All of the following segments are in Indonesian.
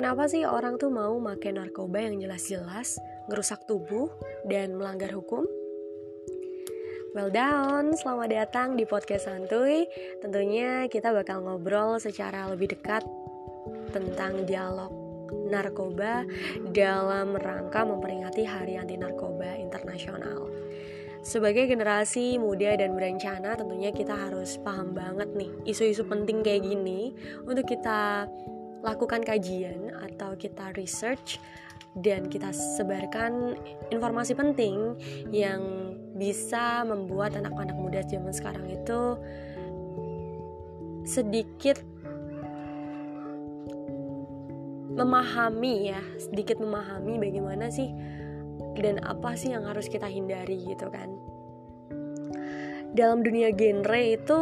Kenapa sih orang tuh mau makan narkoba yang jelas-jelas ngerusak tubuh dan melanggar hukum? Well down, selamat datang di podcast santuy. Tentunya kita bakal ngobrol secara lebih dekat tentang dialog narkoba dalam rangka memperingati Hari Anti Narkoba Internasional. Sebagai generasi muda dan berencana, tentunya kita harus paham banget nih isu-isu penting kayak gini untuk kita lakukan kajian atau kita research dan kita sebarkan informasi penting yang bisa membuat anak-anak muda zaman sekarang itu sedikit memahami ya, sedikit memahami bagaimana sih dan apa sih yang harus kita hindari gitu kan. Dalam dunia genre itu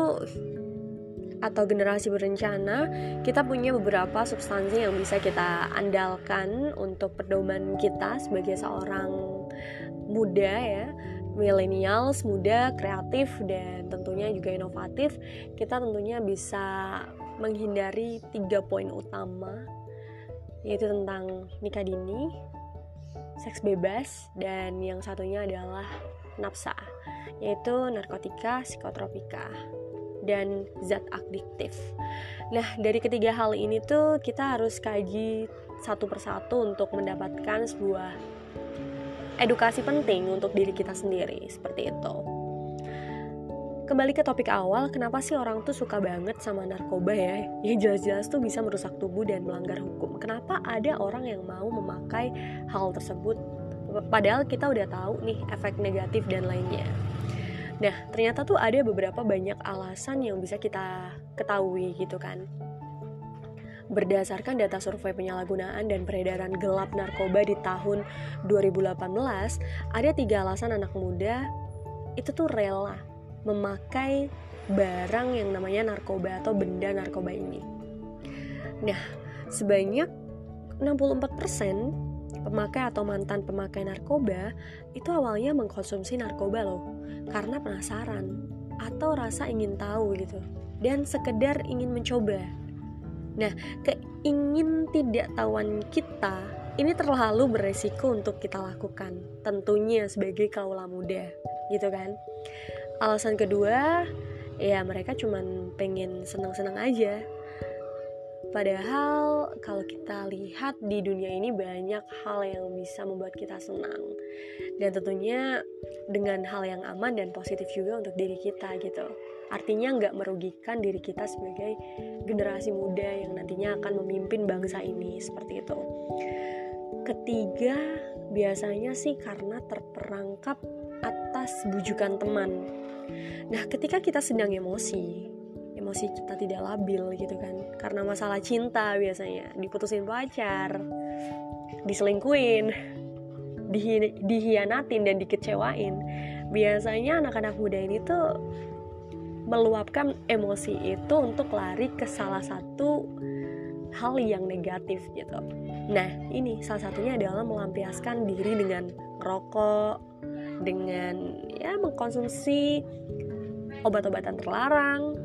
atau generasi berencana kita punya beberapa substansi yang bisa kita andalkan untuk pedoman kita sebagai seorang muda ya. Millennials muda kreatif dan tentunya juga inovatif. Kita tentunya bisa menghindari tiga poin utama yaitu tentang nikah dini seks bebas dan yang satunya adalah nafsa yaitu narkotika, psikotropika dan zat adiktif. Nah, dari ketiga hal ini tuh kita harus kaji satu persatu untuk mendapatkan sebuah edukasi penting untuk diri kita sendiri, seperti itu kembali ke topik awal, kenapa sih orang tuh suka banget sama narkoba ya? Ya jelas-jelas tuh bisa merusak tubuh dan melanggar hukum. Kenapa ada orang yang mau memakai hal tersebut? Padahal kita udah tahu nih efek negatif dan lainnya. Nah, ternyata tuh ada beberapa banyak alasan yang bisa kita ketahui gitu kan. Berdasarkan data survei penyalahgunaan dan peredaran gelap narkoba di tahun 2018, ada tiga alasan anak muda itu tuh rela memakai barang yang namanya narkoba atau benda narkoba ini. Nah, sebanyak 64% pemakai atau mantan pemakai narkoba itu awalnya mengkonsumsi narkoba loh karena penasaran atau rasa ingin tahu gitu dan sekedar ingin mencoba. Nah, keingin tidak tahuan kita ini terlalu beresiko untuk kita lakukan tentunya sebagai kaula muda gitu kan alasan kedua ya mereka cuman pengen senang-senang aja Padahal kalau kita lihat di dunia ini banyak hal yang bisa membuat kita senang. Dan tentunya dengan hal yang aman dan positif juga untuk diri kita gitu. Artinya nggak merugikan diri kita sebagai generasi muda yang nantinya akan memimpin bangsa ini seperti itu. Ketiga biasanya sih karena terperangkap atas bujukan teman. Nah, ketika kita sedang emosi, emosi kita tidak labil gitu kan, karena masalah cinta biasanya, diputusin pacar, diselingkuin, dihi dihianatin dan dikecewain. Biasanya anak-anak muda ini tuh meluapkan emosi itu untuk lari ke salah satu hal yang negatif gitu. Nah, ini salah satunya adalah melampiaskan diri dengan rokok, dengan ya mengkonsumsi obat-obatan terlarang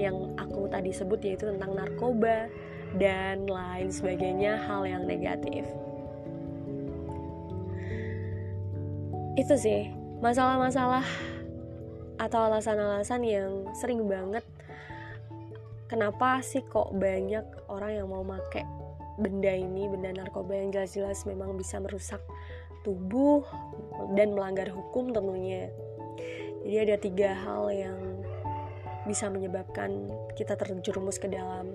yang aku tadi sebut yaitu tentang narkoba dan lain sebagainya hal yang negatif. Itu sih masalah-masalah atau alasan-alasan yang sering banget kenapa sih kok banyak orang yang mau make benda ini, benda narkoba yang jelas-jelas memang bisa merusak tubuh dan melanggar hukum tentunya. Jadi ada tiga hal yang bisa menyebabkan kita terjerumus ke dalam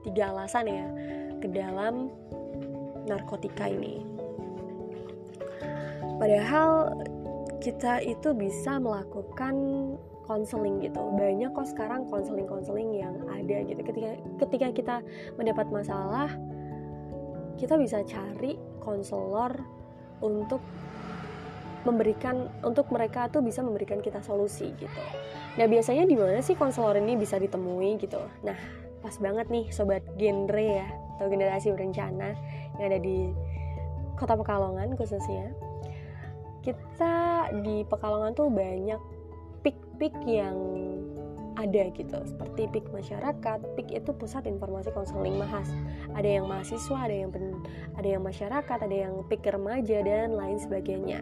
tiga alasan ya ke dalam narkotika ini. Padahal kita itu bisa melakukan konseling gitu. Banyak kok sekarang konseling-konseling yang ada gitu. Ketika ketika kita mendapat masalah, kita bisa cari konselor untuk memberikan untuk mereka tuh bisa memberikan kita solusi gitu. Nah biasanya di mana sih konselor ini bisa ditemui gitu? Nah pas banget nih sobat genre ya atau generasi berencana yang ada di kota Pekalongan khususnya. Kita di Pekalongan tuh banyak pik-pik yang ada gitu seperti PIK masyarakat PIK itu pusat informasi konseling mahas ada yang mahasiswa ada yang pen, ada yang masyarakat ada yang PIK remaja dan lain sebagainya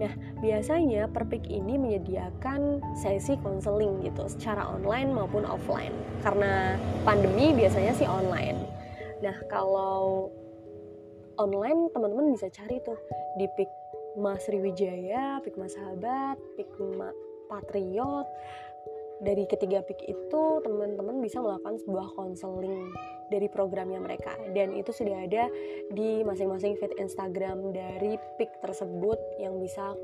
Nah, biasanya Perpik ini menyediakan sesi konseling gitu secara online maupun offline. Karena pandemi biasanya sih online. Nah, kalau online teman-teman bisa cari tuh di Pik Mas Sriwijaya, Pik Mas Sahabat, Pik Patriot. Dari ketiga pik itu teman-teman bisa melakukan sebuah konseling dari programnya mereka dan itu sudah ada di masing-masing feed Instagram dari pik tersebut yang bisa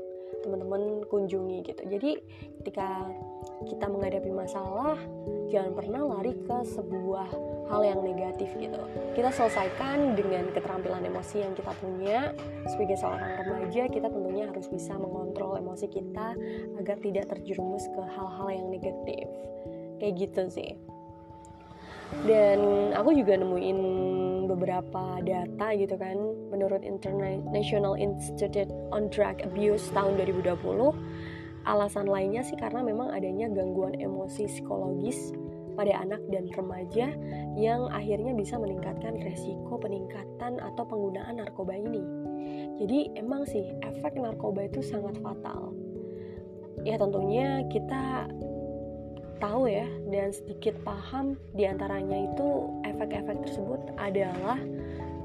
teman-teman kunjungi gitu. Jadi ketika kita menghadapi masalah, jangan pernah lari ke sebuah hal yang negatif gitu. Kita selesaikan dengan keterampilan emosi yang kita punya. Sebagai seorang remaja, kita tentunya harus bisa mengontrol emosi kita agar tidak terjerumus ke hal-hal yang negatif. Kayak gitu sih. Dan aku juga nemuin beberapa data gitu kan menurut International Institute on Drug Abuse tahun 2020 alasan lainnya sih karena memang adanya gangguan emosi psikologis pada anak dan remaja yang akhirnya bisa meningkatkan resiko peningkatan atau penggunaan narkoba ini. Jadi emang sih efek narkoba itu sangat fatal. Ya tentunya kita tahu ya dan sedikit paham di antaranya itu efek-efek tersebut adalah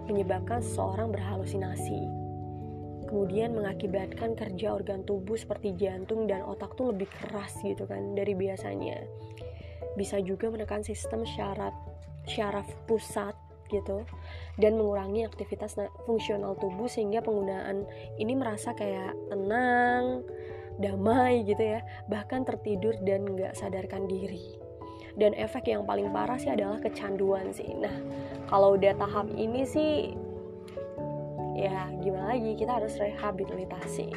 menyebabkan seseorang berhalusinasi. Kemudian mengakibatkan kerja organ tubuh seperti jantung dan otak tuh lebih keras gitu kan dari biasanya. Bisa juga menekan sistem syarat syaraf pusat gitu dan mengurangi aktivitas fungsional tubuh sehingga penggunaan ini merasa kayak tenang, damai gitu ya, bahkan tertidur dan nggak sadarkan diri. Dan efek yang paling parah sih adalah kecanduan sih. Nah, kalau udah tahap ini sih ya gimana lagi kita harus rehabilitasi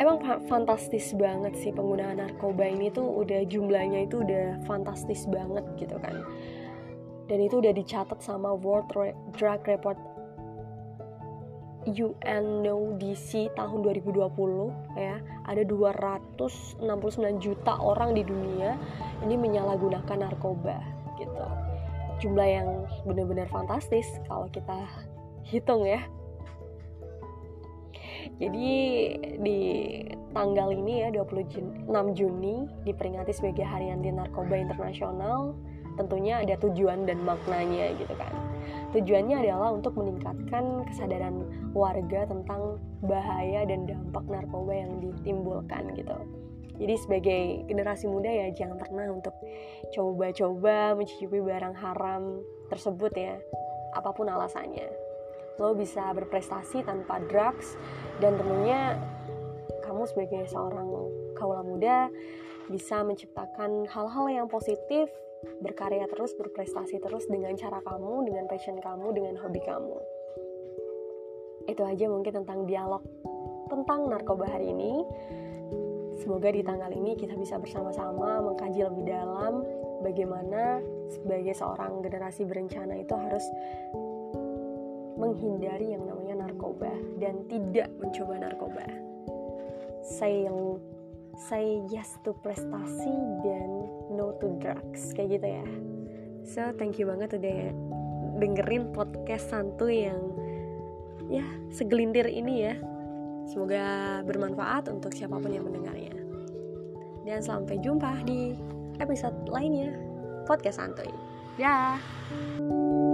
emang fantastis banget sih penggunaan narkoba ini tuh udah jumlahnya itu udah fantastis banget gitu kan dan itu udah dicatat sama World Drug Report UNODC tahun 2020 ya ada 269 juta orang di dunia ini menyalahgunakan narkoba gitu jumlah yang benar-benar fantastis kalau kita hitung ya jadi di tanggal ini ya 26 Juni diperingati sebagai Hari Anti Narkoba Internasional. Tentunya ada tujuan dan maknanya gitu kan. Tujuannya adalah untuk meningkatkan kesadaran warga tentang bahaya dan dampak narkoba yang ditimbulkan gitu. Jadi sebagai generasi muda ya jangan pernah untuk coba-coba mencicipi barang haram tersebut ya, apa pun alasannya lo bisa berprestasi tanpa drugs dan tentunya kamu sebagai seorang kaula muda bisa menciptakan hal-hal yang positif berkarya terus berprestasi terus dengan cara kamu dengan passion kamu dengan hobi kamu. Itu aja mungkin tentang dialog tentang narkoba hari ini. Semoga di tanggal ini kita bisa bersama-sama mengkaji lebih dalam bagaimana sebagai seorang generasi berencana itu harus menghindari yang namanya narkoba dan tidak mencoba narkoba. Say say yes to prestasi dan no to drugs kayak gitu ya. So thank you banget udah dengerin podcast santuy yang ya segelintir ini ya. Semoga bermanfaat untuk siapa pun yang mendengarnya. Dan sampai jumpa di episode lainnya podcast santuy. Ya. Yeah.